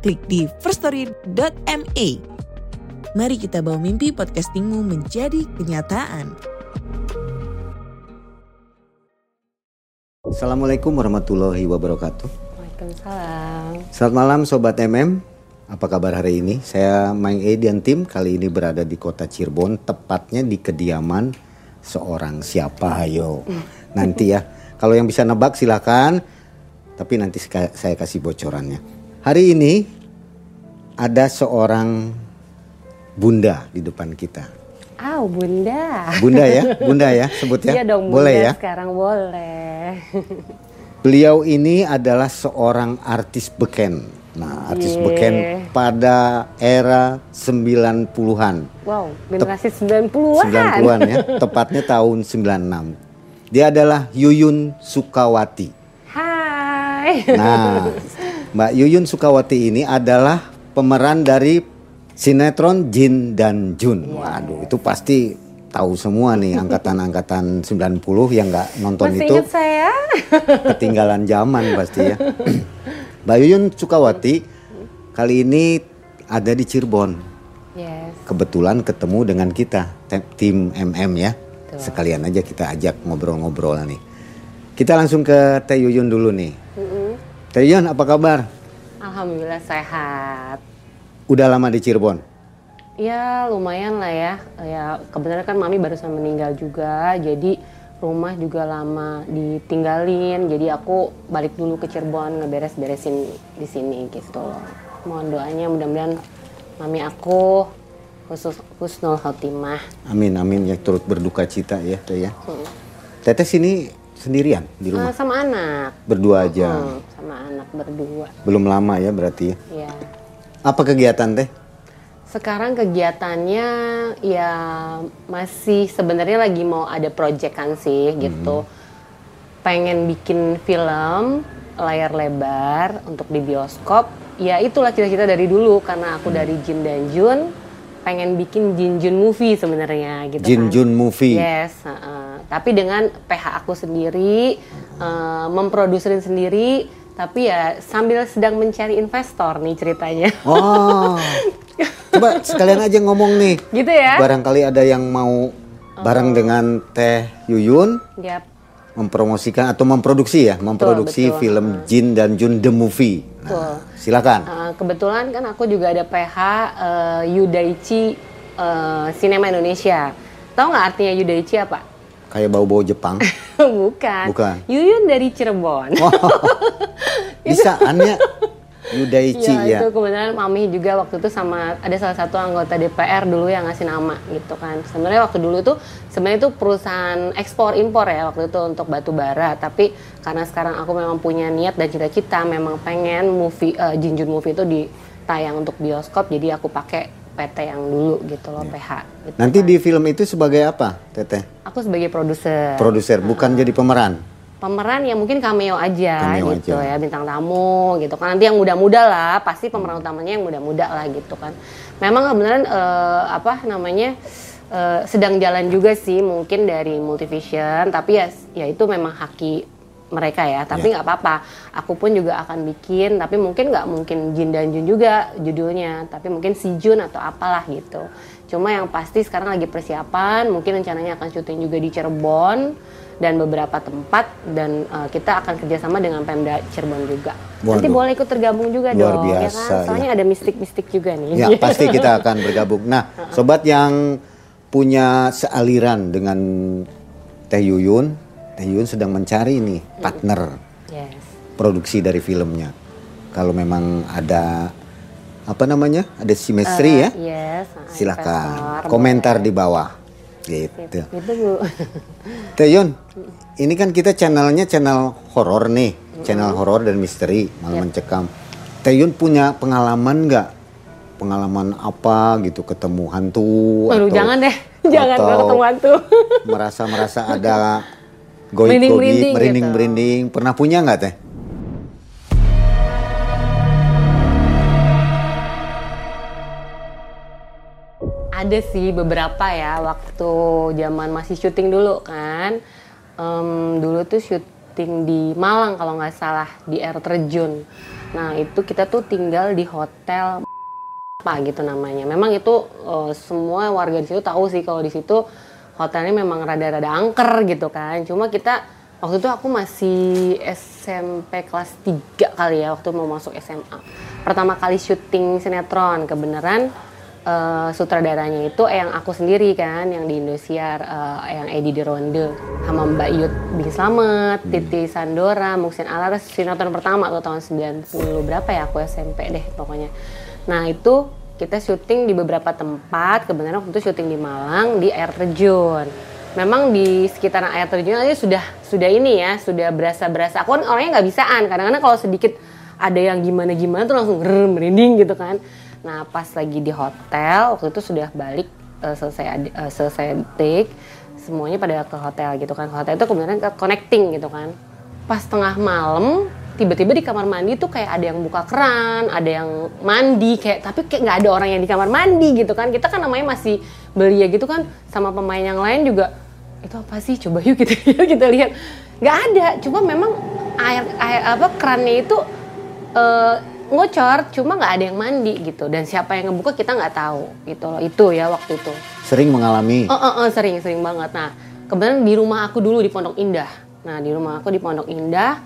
klik di firststory.me. Mari kita bawa mimpi podcastingmu menjadi kenyataan. Assalamualaikum warahmatullahi wabarakatuh. Waalaikumsalam. Selamat malam Sobat MM. Apa kabar hari ini? Saya Maeng E dan tim kali ini berada di kota Cirebon, tepatnya di kediaman seorang siapa ayo. Nanti ya, kalau yang bisa nebak silakan. Tapi nanti saya kasih bocorannya. Hari ini ada seorang bunda di depan kita. Aw, Bunda. Bunda ya, bunda ya, sebut ya. Iya dong, Boleh Bunda ya. sekarang boleh. Beliau ini adalah seorang artis beken. Nah, artis Ye. beken pada era 90-an. wow, generasi 90-an. 90-an ya, tepatnya tahun 96. Dia adalah Yuyun Sukawati. Hai. Nah, Mbak Yuyun Sukawati ini adalah pemeran dari sinetron Jin dan Jun. Waduh, itu pasti tahu semua nih angkatan-angkatan 90 yang nggak nonton Masih itu ingat saya? ketinggalan zaman pasti ya. Mbak Yuyun Sukawati kali ini ada di Cirebon. yes. Kebetulan ketemu dengan kita tim MM ya. Betul. Sekalian aja kita ajak ngobrol-ngobrol nih. Kita langsung ke Teh Yuyun dulu nih. Yuyun apa kabar? Alhamdulillah sehat. Udah lama di Cirebon? Ya lumayan lah ya. Ya kebetulan kan mami barusan meninggal juga, jadi rumah juga lama ditinggalin. Jadi aku balik dulu ke Cirebon ngeberes-beresin di sini gitu loh. Mohon doanya mudah-mudahan mami aku khusus husnul khotimah. Amin amin ya turut berduka cita ya Teh ya. Hmm. Teteh sini sendirian di Eh, rumah. sama anak. Berdua aja. Hmm, sama anak berdua. Belum lama ya berarti ya. Ya. Apa kegiatan Teh? Sekarang kegiatannya ya masih sebenarnya lagi mau ada proyekan sih gitu. Pengen bikin film layar lebar untuk di bioskop. Ya itulah cita-cita dari dulu karena aku dari Jin dan Jun pengen bikin Jin Jun movie sebenarnya gitu Jin kan. Jun movie. Yes, heeh. tapi dengan PH aku sendiri, eh, memproduserin sendiri, tapi ya sambil sedang mencari investor nih ceritanya. Oh. Coba sekalian aja ngomong nih. gitu ya? Barangkali ada yang mau bareng dengan Teh Yuyun Yap. Mempromosikan atau memproduksi ya, memproduksi betul. film Jin dan Jun the movie. Betul. Nah, silakan. Eh, kebetulan kan aku juga ada PH eh, Yudaichi eh, Cinema Indonesia. Tahu nggak artinya Yudaichi apa? Kayak bau-bau Jepang. Bukan. Bukan. Yuyun dari Cirebon. Oh, bisa annya Yudaichi Iya, ya. itu kebetulan mami juga waktu itu sama ada salah satu anggota DPR dulu yang ngasih nama gitu kan. Sebenarnya waktu dulu itu sebenarnya itu perusahaan ekspor impor ya waktu itu untuk batu bara. Tapi karena sekarang aku memang punya niat dan cita-cita memang pengen movie eh, Jinjun movie itu ditayang untuk bioskop. Jadi aku pakai PT yang dulu gitu loh PH. gitu Nanti kan. di film itu sebagai apa, Teteh? aku sebagai produser. Produser, bukan jadi pemeran. Pemeran yang mungkin cameo aja Cameo gitu aja. ya bintang tamu gitu kan nanti yang muda-muda lah pasti pemeran utamanya yang muda-muda lah gitu kan memang kebenaran eh, apa namanya eh, sedang jalan juga sih mungkin dari Multivision tapi ya ya itu memang haki mereka ya tapi nggak apa-apa aku pun juga akan bikin tapi mungkin nggak mungkin Jin dan Jun juga judulnya tapi mungkin si Jun atau apalah gitu cuma yang pasti sekarang lagi persiapan mungkin rencananya akan syuting juga di Cirebon dan beberapa tempat dan uh, kita akan kerjasama dengan Pemda Cirebon juga. Nanti Waduh. boleh ikut tergabung juga Luar dong, ya biasa, kan? Soalnya ada mistik-mistik juga nih. Ya, pasti kita akan bergabung. Nah, sobat yang punya sealiran dengan Teh Yuyun, Teh Yuyun sedang mencari nih partner yes. produksi dari filmnya. Kalau memang ada apa namanya? Ada chemistry ya? Yes. uh, Silakan investor, komentar boleh. di bawah. Gitu. Gitu Bu. Ini kan kita channelnya channel horor nih, channel horor dan misteri, malam mencekam. Teyun punya pengalaman nggak? Pengalaman apa gitu ketemu hantu Aduh, atau jangan deh. Jangan atau ketemu hantu. merasa merasa ada goib Merinding-merinding gitu. pernah punya nggak teh? Ada sih beberapa ya waktu zaman masih syuting dulu kan. Em, dulu tuh syuting di Malang kalau nggak salah di air terjun. Nah itu kita tuh tinggal di hotel apa gitu namanya. Memang itu eh, semua warga di situ tahu sih kalau di situ hotelnya memang rada-rada angker gitu kan. Cuma kita waktu itu aku masih SMP kelas 3 kali ya waktu mau masuk SMA. Pertama kali syuting sinetron kebenaran eh, sutradaranya itu yang aku sendiri kan yang di Indosiar eh, yang Edi di Ronde sama Mbak Yud Bing Slamet, Titi Sandora, Muksin Alaras sinetron pertama tuh tahun 90 berapa ya aku SMP deh pokoknya. Nah itu kita syuting di beberapa tempat kebenaran waktu itu syuting di Malang di air terjun. Memang di sekitaran air terjun aja sudah sudah ini ya sudah berasa berasa. Aku kan orangnya nggak bisaan kadang-kadang kalau sedikit ada yang gimana gimana tuh langsung merinding gitu kan. Nah pas lagi di hotel waktu itu sudah balik eh, selesai eh, selesai take semuanya pada ke hotel gitu kan. Hotel itu kemudian ke connecting gitu kan. Pas tengah malam tiba-tiba di kamar mandi tuh kayak ada yang buka keran, ada yang mandi kayak tapi kayak nggak ada orang yang di kamar mandi gitu kan. Kita kan namanya masih belia gitu kan sama pemain yang lain juga itu apa sih coba yuk kita lihat kita lihat nggak ada cuma memang air air apa kerannya itu eh, ngocor cuma nggak ada yang mandi gitu dan siapa yang ngebuka kita nggak tahu gitu loh itu ya waktu itu Sering mengalami. Oh, oh, oh, sering sering banget. Nah, kebetulan di rumah aku dulu di Pondok Indah. Nah, di rumah aku di Pondok Indah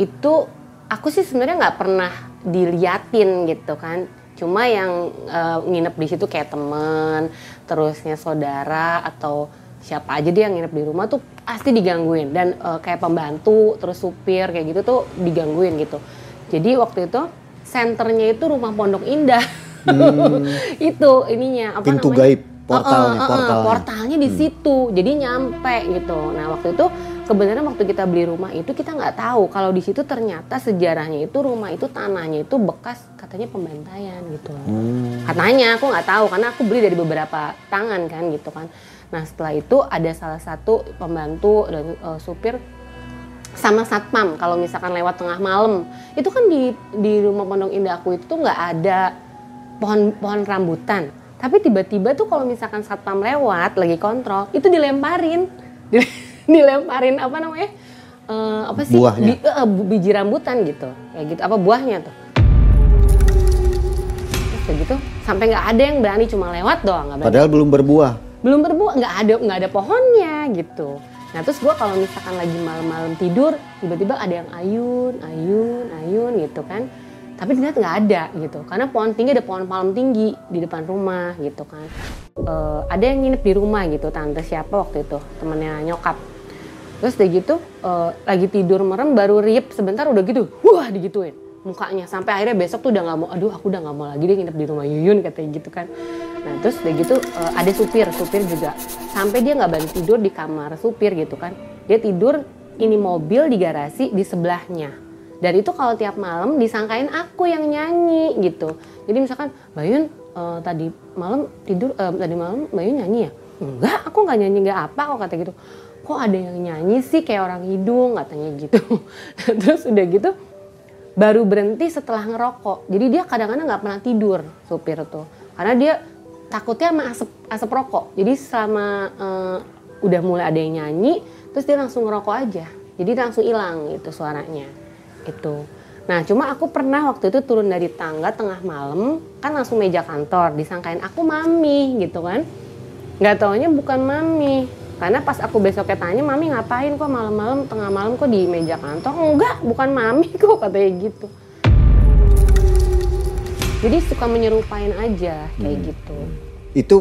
itu aku sih sebenarnya nggak pernah diliatin gitu kan. Cuma yang eh, nginep di situ kayak temen, terusnya saudara atau siapa aja dia yang nginep di rumah tuh pasti digangguin dan eh, kayak pembantu, terus supir kayak gitu tuh digangguin gitu. Jadi waktu itu senternya itu rumah Pondok Indah. itu ininya apa Hmm. Pintu namanya? gaib, portalnya, Uh, uh, uh, uh, portalnya. portalnya di situ jadi nyampe gitu nah waktu itu kebenaran waktu kita beli rumah itu kita nggak tahu. Kalau di situ ternyata sejarahnya itu rumah itu tanahnya itu bekas katanya pembantaian gitu. Hmm. katanya aku nggak tahu karena aku beli dari beberapa tangan kan gitu kan. Nah setelah itu ada salah satu pembantu dan uh, supir sama satpam. Kalau misalkan lewat tengah malam. Itu kan di di rumah Pondok Indah aku itu nggak ada pohon pohon rambutan. Tapi tiba-tiba tuh kalau misalkan satpam lewat lagi kontrol itu dilemparin. Dile- dilemparin apa namanya Eh, apa sih? Buahnya. Bi- bu- biji rambutan gitu. Kayak gitu apa buahnya tuh. Terus kayak gitu sampai nggak ada yang berani cuma lewat doang nggak berani. Padahal belum berbuah. belum berbuah nggak ada nggak ada pohonnya gitu. Nah terus gue kalau misalkan lagi malam-malam tidur tiba-tiba ada yang ayun ayun ayun gitu kan. Tapi ternyata nggak ada gitu karena pohon tinggi ada pohon palem tinggi di depan rumah gitu kan. Eh, ada yang nginep di rumah gitu tante siapa waktu itu temennya nyokap terus udah gitu eh, lagi tidur merem baru riep sebentar udah gitu wah digituin mukanya. Sampai akhirnya besok tuh udah nggak mau aduh aku udah nggak mau lagi deh nginep di rumah Yuyun katanya gitu kan. Nah terus udah gitu eh, ada supir supir juga. Sampai dia nggak berani tidur di kamar supir gitu kan. Dia tidur ini mobil di garasi di sebelahnya. Dan itu kalau tiap malam disangkain aku yang nyanyi gitu. Jadi misalkan Bayun eh, tadi malam tidur eh, tadi malam Bayun nyanyi ya? Enggak aku nggak nyanyi nggak apa kok kata gitu kok ada yang nyanyi sih? Kayak orang hidung katanya gitu. Terus udah gitu baru berhenti setelah ngerokok. Jadi dia kadang-kadang nggak pernah tidur supir tuh. Karena dia takutnya sama asap asap rokok. Jadi selama eh, udah mulai ada yang nyanyi terus dia langsung ngerokok aja. Jadi langsung hilang gitu suaranya. Itu nah cuma aku pernah waktu itu turun dari tangga tengah malam kan langsung meja kantor disangkain aku mami gitu kan. Nggak taunya bukan mami karena pas aku besoknya tanya mami ngapain kok malam-malam tengah malam kok di meja kantor enggak bukan mami kok katanya gitu jadi suka menyerupain aja kayak gitu Itu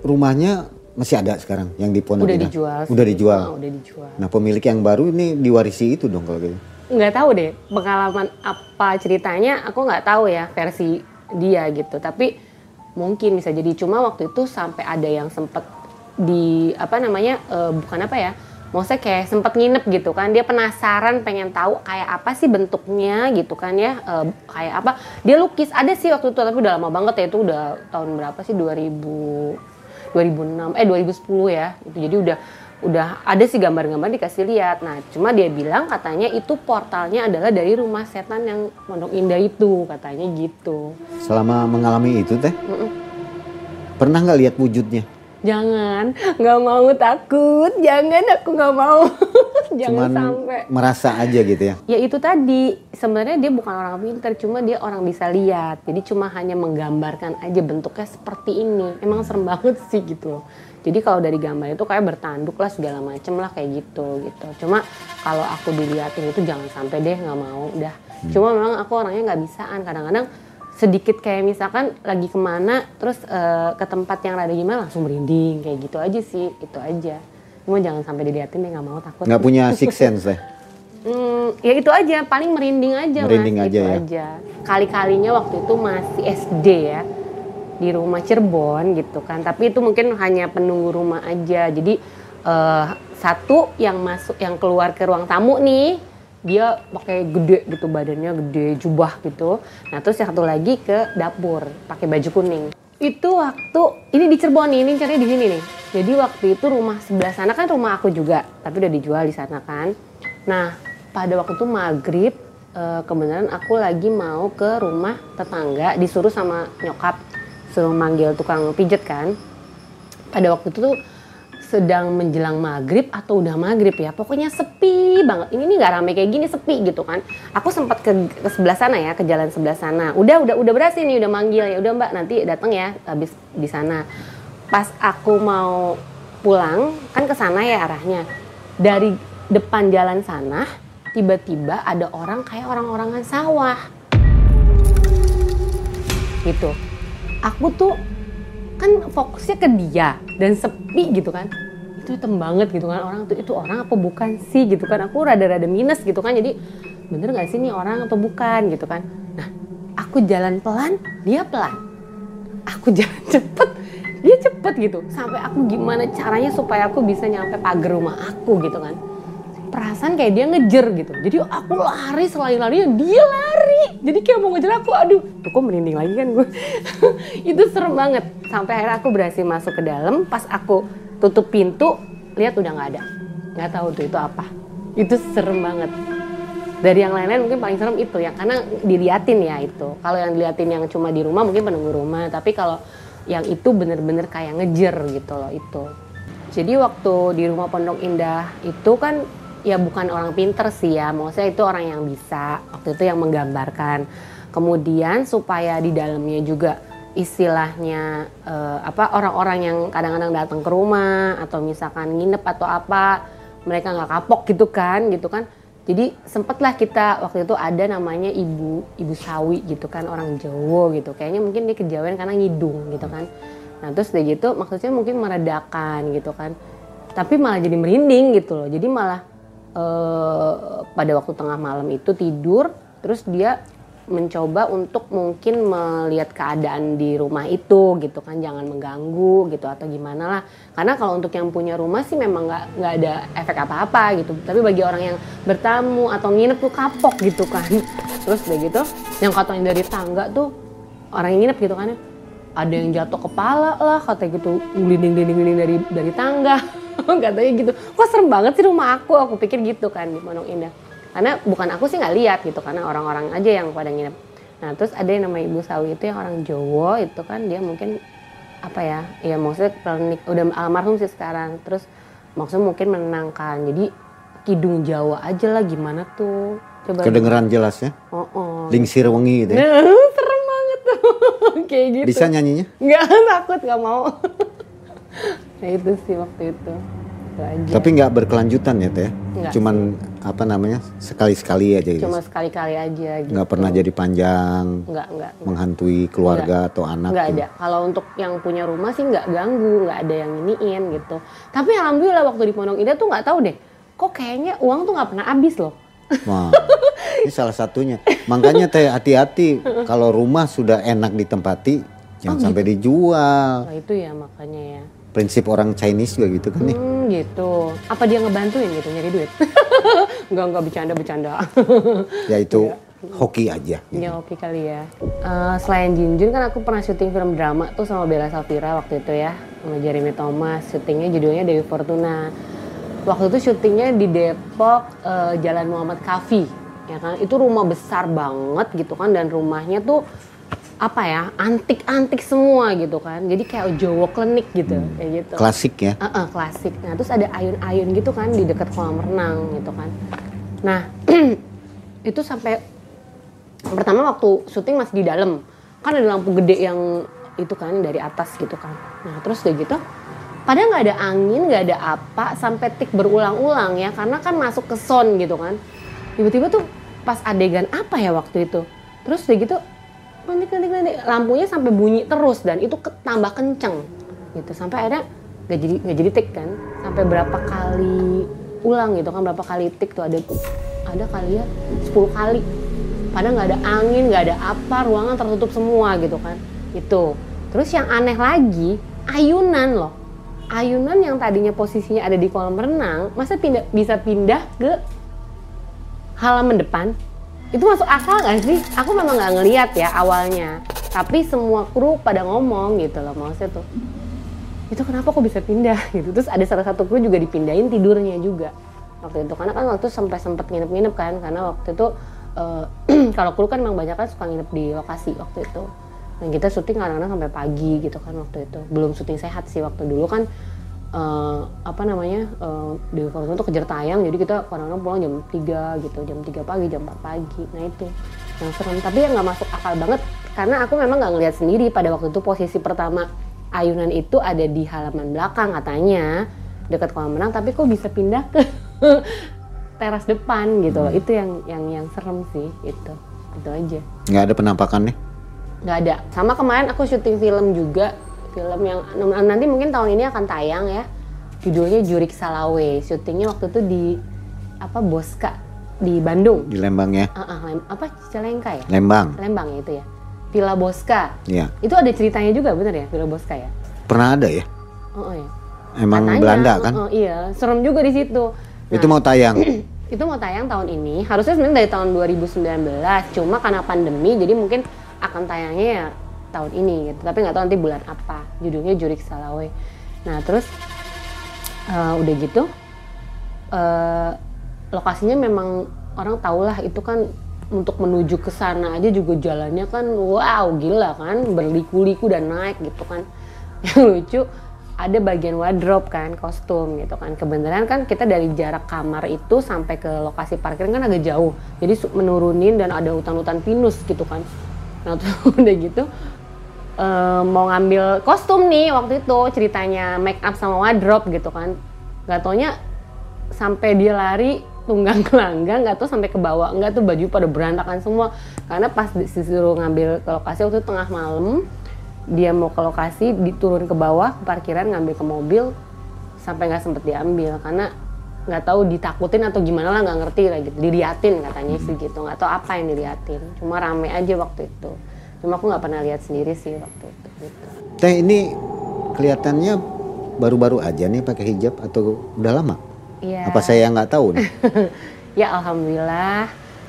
rumahnya masih ada sekarang yang di Pondok udah Indah? dijual sih. Udah dijual. Ah, udah dijual Nah pemilik yang baru ini diwarisi itu dong kalau gitu. nggak tahu deh pengalaman apa ceritanya aku nggak tahu ya versi dia gitu tapi mungkin bisa jadi cuma waktu itu sampai ada yang sempet di apa namanya eh, bukan apa ya maksudnya kayak sempet nginep gitu kan. Dia penasaran pengen tahu kayak apa sih bentuknya gitu kan ya Eh, kayak apa. Dia lukis ada sih waktu itu tapi udah lama banget ya itu udah tahun berapa sih 2000 2006 eh 2010 ya itu jadi udah udah ada sih gambar-gambar dikasih lihat. Nah cuma dia bilang katanya itu portalnya adalah dari rumah setan yang Pondok Indah itu katanya gitu. Selama mengalami itu teh, pernah nggak lihat wujudnya? Jangan. Nggak mau takut. Jangan aku nggak mau. Jangan Cuman sampai. merasa aja gitu ya. ya itu tadi. Sebenarnya dia bukan orang pintar cuma dia orang bisa lihat. Jadi cuma hanya menggambarkan aja bentuknya seperti ini. Emang serem banget sih gitu loh. Jadi kalau dari gambar itu kayak bertanduk lah segala macem lah kayak gitu gitu. Cuma kalau aku diliatin itu jangan sampai deh nggak mau udah. Cuma memang aku orangnya nggak bisaan. Kadang-kadang sedikit kayak misalkan lagi ke mana terus eh, ke tempat yang rada gimana langsung merinding kayak gitu aja sih itu aja cuma jangan sampai diliatin deh nggak mau takut Nggak punya six sense teh. Hmm, ya itu aja, paling merinding aja Merinding mas, aja itu ya? aja. Kali-kalinya waktu itu masih SD ya, di rumah Cirebon gitu kan. Tapi itu mungkin hanya penunggu rumah aja. Jadi eh, satu yang masuk, yang keluar ke ruang tamu nih, dia pakai gede gitu badannya gede jubah gitu. Nah terus yang satu lagi ke dapur pakai baju kuning. Itu waktu ini di Cirebon nih, ini caranya di sini nih. Jadi waktu itu rumah sebelah sana kan rumah aku juga, tapi udah dijual di sana kan. Nah pada waktu itu maghrib eh, kebenaran aku lagi mau ke rumah tetangga disuruh sama nyokap suruh manggil tukang pijet kan pada waktu itu tuh sedang menjelang maghrib atau udah maghrib ya? Pokoknya sepi banget. Ini nggak rame kayak gini sepi gitu kan? Aku sempat ke, ke sebelah sana ya ke jalan sebelah sana. Udah udah udah berhasil nih udah manggil ya. Udah mbak nanti datang ya habis di sana. Pas aku mau pulang kan ke sana ya arahnya. Dari depan jalan sana tiba-tiba ada orang kayak orang-orangan sawah. Gitu. Aku tuh kan fokusnya ke dia dan sepi gitu kan. Itu hitam banget gitu kan. Orang tuh itu orang apa bukan sih? gitu kan. Aku rada-rada minus gitu kan. Jadi bener nggak sih ini orang atau bukan? gitu kan. Nah aku jalan pelan dia pelan. Aku jalan cepet dia cepet gitu. Sampai aku gimana caranya supaya aku bisa nyampe pagar rumah aku gitu kan perasaan kayak dia ngejer gitu. Jadi aku lari selain lari dia lari. Jadi kayak mau ngejar aku aduh tuh kok merinding lagi kan gue itu serem banget. Sampai akhirnya aku berhasil masuk ke dalam. Pas aku tutup pintu lihat udah nggak ada. Nggak tahu tuh itu apa. Itu serem banget. Dari yang lain-lain mungkin paling serem itu ya karena diliatin ya itu. Kalau yang diliatin yang cuma di rumah mungkin penunggu rumah. Tapi kalau yang itu bener-bener kayak ngejer gitu loh itu. Jadi waktu di rumah Pondok Indah itu kan ya bukan orang pinter sih ya, maksudnya itu orang yang bisa. Waktu itu yang menggambarkan. Kemudian supaya di dalamnya juga istilahnya eh, apa orang-orang yang kadang-kadang datang ke rumah atau misalkan nginep atau apa mereka nggak kapok gitu kan gitu kan. Jadi sempatlah kita waktu itu ada namanya ibu ibu sawi gitu kan orang Jawa gitu. Kayaknya mungkin dia kejawen karena ngidung gitu kan. Nah terus udah gitu maksudnya mungkin meredakan gitu kan. Tapi malah jadi merinding gitu loh. Jadi malah eh, pada waktu tengah malam itu tidur terus dia mencoba untuk mungkin melihat keadaan di rumah itu gitu kan jangan mengganggu gitu atau gimana lah. Karena kalau untuk yang punya rumah sih memang nggak nggak ada efek apa-apa gitu. Tapi bagi orang yang bertamu atau nginep tuh kapok gitu kan. Terus udah gitu yang katanya dari tangga tuh orang yang nginep gitu kan ya. Ada yang jatuh kepala lah katanya gitu glinding glinding glinding dari dari tangga katanya gitu. Kok serem banget sih rumah aku. Aku pikir gitu kan di Pondok Indah. Karena bukan aku sih nggak lihat gitu karena orang-orang aja yang pada nginep. Nah terus ada yang namanya Ibu Sawi itu yang orang Jawa itu kan dia mungkin apa ya ya maksudnya klinik udah almarhum sih sekarang. Terus maksudnya mungkin menenangkan jadi kidung Jawa aja lah gimana tuh? Coba Kedengeran jelas ya. oh, oh. Lingsir wengi gitu ya. Serem banget tuh. Kayak gitu. Bisa nyanyinya? nggak takut nggak mau nah itu sih waktu itu aja Tapi nggak berkelanjutan ya teh. Nggak Cuman apa namanya sekali-sekali aja gitu. cuma sekali-kali aja gitu Nggak pernah jadi panjang, nggak nggak menghantui keluarga atau anak. nggak gitu. ada kalau untuk yang punya rumah sih nggak ganggu nggak ada yang iniin gitu tapi alhamdulillah waktu di Pondok Indah tuh nggak tahu deh kok kayaknya uang tuh nggak pernah habis loh Wah, ini salah satunya. Makanya teh hati-hati kalau rumah sudah enak ditempati, jangan Oh, sampai dijual. nah itu ya makanya ya prinsip orang Chinese juga gitu kan nih. Hmm, gitu. Apa dia ngebantuin gitu nyari duit? enggak, enggak bercanda bercanda. Ya itu hoki aja. gitu. Ya oke kali ya. Eh, selain Jinjun kan aku pernah syuting film drama tuh sama Bella Safira waktu itu ya. Sama Jeremy Thomas. Syutingnya judulnya Dewi Fortuna. Waktu itu syutingnya di Depok eh, Jalan Muhammad Kafi. Ya kan? Itu rumah besar banget gitu kan. Dan rumahnya tuh apa ya antik-antik semua gitu kan. Jadi kayak Jawa klinik gitu. Kayak gitu. Klasik ya. Heeh, klasik. Nah, terus ada ayun-ayun gitu kan di dekat kolam renang gitu kan. Nah, itu sampai pertama waktu syuting masih di dalam. Kan ada lampu gede yang itu kan dari atas gitu kan. Nah, terus udah gitu padahal nggak ada angin, nggak ada apa sampai tik berulang-ulang ya karena kan masuk ke sound gitu kan. Tiba-tiba tuh pas adegan apa ya waktu itu. Terus udah gitu nanti nanti nanti lampunya sampai bunyi terus dan itu tambah kenceng gitu. Sampai akhirnya gak jadi gak jadi tik kan. Sampai berapa kali ulang gitu kan berapa kali tik tuh ada ada kali ya 10 kali. Padahal nggak ada angin nggak ada apa ruangan tertutup semua gitu kan. Itu. Terus yang aneh lagi ayunan loh. Ayunan yang tadinya posisinya ada di kolam renang masa pindah bisa pindah ke halaman depan itu masuk akal nggak sih? Aku memang nggak ngeliat ya awalnya, tapi semua kru pada ngomong gitu loh maksudnya tuh. Itu kenapa kok bisa pindah gitu? Terus ada salah satu kru juga dipindahin tidurnya juga waktu itu karena kan waktu sampai sempet nginep-nginep kan karena waktu itu eh, kalau kru kan memang banyak kan suka nginep di lokasi waktu itu. Dan kita syuting kadang-kadang sampai pagi gitu kan waktu itu. Belum syuting sehat sih waktu dulu kan eh, apa namanya eh, di Fortuna tuh kejar tayang jadi kita kadang-kadang pulang jam 3 gitu jam 3 pagi jam 4 pagi nah itu. Yang serem. Tapi yang nggak masuk akal banget karena aku memang nggak ngelihat sendiri pada waktu itu posisi pertama ayunan itu ada di halaman belakang katanya dekat kolam renang tapi kok bisa pindah ke teras depan gitu loh. Itu yang yang yang serem sih itu. Itu aja. Nggak ada penampakan nih. nggak ada. Sama kemarin aku syuting film juga film yang nanti mungkin tahun ini akan tayang ya judulnya Jurik Salawe syutingnya waktu itu di apa Boska di Bandung Di Lembang ya. Ah, ah, Lem- apa Cicalengka ya Lembang. Lembang ya itu ya Villa Boska Ya. itu ada ceritanya juga bener ya Villa Boska ya Pernah ada ya? oh, oh ya Emang Katanya, Belanda kan? oh, oh, iya serem juga di situ Itu mau tayang. itu mau tayang tahun ini harusnya sebenarnya dari tahun 2019 cuma karena pandemi jadi mungkin akan tayangnya ya tahun ini gitu. Tapi nggak tahu nanti bulan apa. Judulnya Jurik Salawe. Nah terus eh, udah gitu eh, lokasinya memang orang tahulah itu kan untuk menuju ke sana aja juga jalannya kan wow gila kan berliku-liku dan naik gitu kan. Yang lucu ada bagian wardrobe kan kostum gitu kan. Kebenaran kan kita dari jarak kamar itu sampai ke lokasi parkir kan agak jauh. Jadi menurunin dan ada hutan-hutan pinus gitu kan. Nah terus udah gitu eh, mau ngambil kostum nih waktu itu ceritanya make up sama wardrobe gitu kan. Nggak taunya sampai dia lari tunggang kelanggang nggak tahu sampai ke bawah. Nggak tuh baju pada berantakan semua. Karena pas disuruh ngambil ke lokasi waktu itu tengah malam dia mau ke lokasi diturun ke bawah ke parkiran ngambil ke mobil sampai nggak sempet diambil. Karena nggak tahu ditakutin atau gimana lah nggak ngerti lah gitu. Diliatin katanya sih gitu. Nggak tahu apa yang diliatin. Cuma rame aja waktu itu cuma aku nggak pernah lihat sendiri sih waktu itu gitu. Teh ini kelihatannya baru-baru aja nih pakai hijab atau udah lama? Iya. Apa saya nggak tahu nih? ya alhamdulillah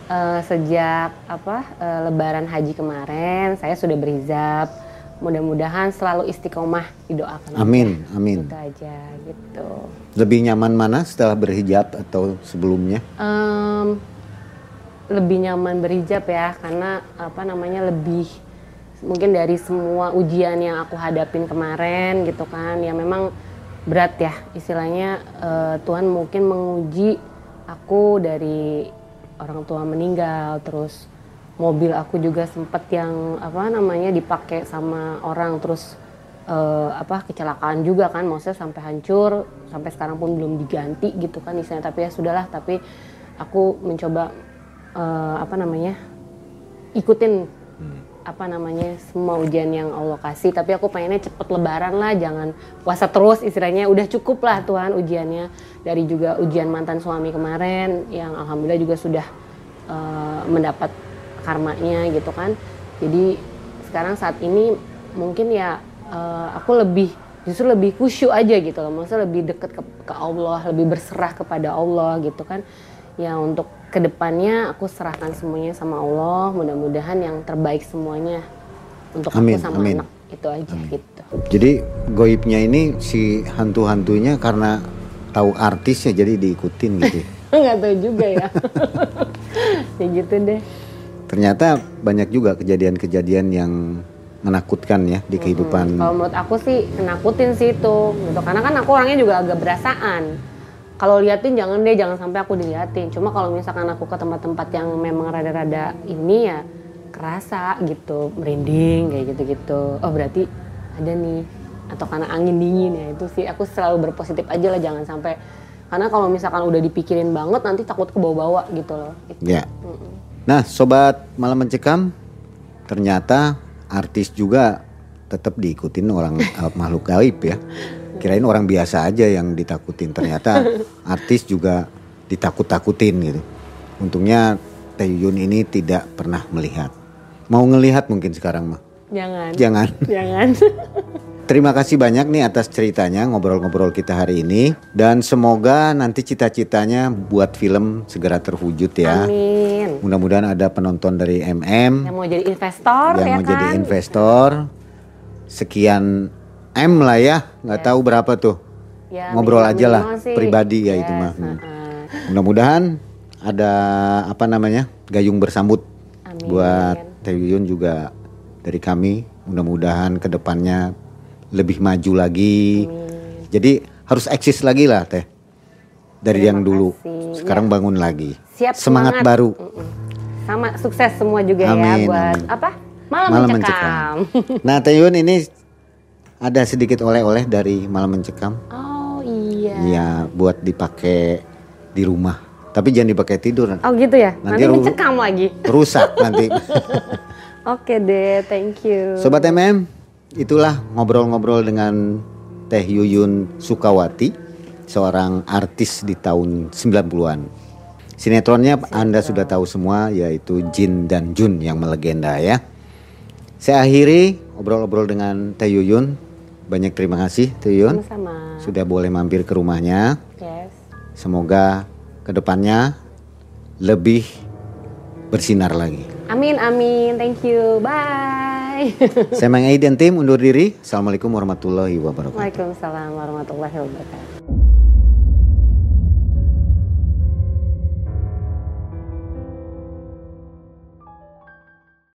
eh, sejak apa eh, Lebaran Haji kemarin saya sudah berhijab. Mudah-mudahan selalu istiqomah didoakan. Amin, amin. Itu aja gitu. Lebih nyaman mana setelah berhijab atau sebelumnya? Em, lebih nyaman berhijab ya karena apa namanya lebih mungkin dari semua ujian yang aku hadapin kemarin gitu kan ya memang berat ya istilahnya eh, Tuhan mungkin menguji aku dari orang tua meninggal terus mobil aku juga sempet yang apa namanya dipakai sama orang terus eh, apa kecelakaan juga kan maksudnya sampai hancur sampai sekarang pun belum diganti gitu kan istilahnya tapi ya sudahlah tapi aku mencoba eh, apa namanya ikutin apa namanya semua ujian yang Allah kasih. Tapi aku pengennya cepet lebaran lah jangan puasa terus istilahnya udah cukup lah Tuhan ujiannya. Dari juga ujian mantan suami kemarin yang alhamdulillah juga sudah eh, mendapat karmanya gitu kan. Jadi sekarang saat ini mungkin ya eh, aku lebih justru lebih khusyuk aja gitu loh. Maksudnya lebih deket ke, ke Allah lebih berserah kepada Allah gitu kan ya untuk ke depannya aku serahkan semuanya sama Allah mudah-mudahan yang terbaik semuanya untuk Amin, aku sama amin. anak itu aja gitu Jadi goibnya ini si hantu-hantunya karena tahu artisnya jadi diikutin gitu. nggak tahu juga ya ya gitu deh Ternyata banyak juga kejadian-kejadian yang menakutkan ya di kehidupan. Kalau menurut aku sih menakutin sih itu, gitu. Karena kan aku orangnya juga agak berasaan. Kalau liatin jangan deh, jangan sampai aku diliatin. Cuma kalau misalkan aku ke tempat-tempat yang memang rada-rada ini ya kerasa gitu, merinding kayak gitu-gitu. Oh berarti ada nih. Atau karena angin dingin ya itu sih. Aku selalu berpositif aja lah, jangan sampai. Karena kalau misalkan udah dipikirin banget nanti takut ke bawah-bawa gitu loh. Itu. Ya. Nah, sobat malam mencekam, ternyata artis juga tetap diikutin orang eh, makhluk gaib ya. Kirain orang biasa aja yang ditakutin, ternyata artis juga ditakut-takutin gitu. Untungnya Teh ini tidak pernah melihat. Mau ngelihat mungkin sekarang mah. Jangan. Jangan. Jangan. Terima kasih banyak nih atas ceritanya ngobrol-ngobrol kita hari ini dan semoga nanti cita-citanya buat film segera terwujud ya. Amin. Mudah-mudahan ada penonton dari MM Yang mau jadi investor yang ya mau jadi kan? investor. Sekian M lah ya, nggak tahu berapa tuh. Ya, Ngobrol aja lah, sih. pribadi ya itu Yes, mah. Hmm. uh-uh. Mudah-mudahan ada apa namanya gayung bersambut Amin. buat Teh Yuyun juga dari kami. Mudah-mudahan ke depannya lebih maju lagi. Jadi harus eksis lagi lah Teh dari Terima yang dulu. kasih. Sekarang bangun lagi. Siap semangat, semangat. baru. Sama sukses semua juga ya Amin, buat amin. apa? Malam, Malam mencekam. Nah Teh Yuyun ini ada sedikit oleh-oleh dari malam mencekam. oh iya. Ya buat dipakai di rumah. Tapi jangan dipakai tidur. Oh gitu ya. Nanti Nanti, mencekam lagi. Rusak nanti. Oke deh, thank you. Sobat MM, itulah ngobrol-ngobrol dengan Teh Yuyun Sukawati, seorang artis di tahun 90-an. Sinetronnya Anda sudah tahu semua yaitu Jin dan Jun yang melegenda ya. Saya akhiri obrol-obrol dengan Teh Yuyun. Banyak terima kasih Sama-sama. sudah boleh mampir ke rumahnya. Yes. Semoga ke depannya lebih bersinar lagi. Amin amin. Thank you. Bye. Saya Mang dan tim undur diri. Assalamualaikum warahmatullahi wabarakatuh. Waalaikumsalam warahmatullahi wabarakatuh.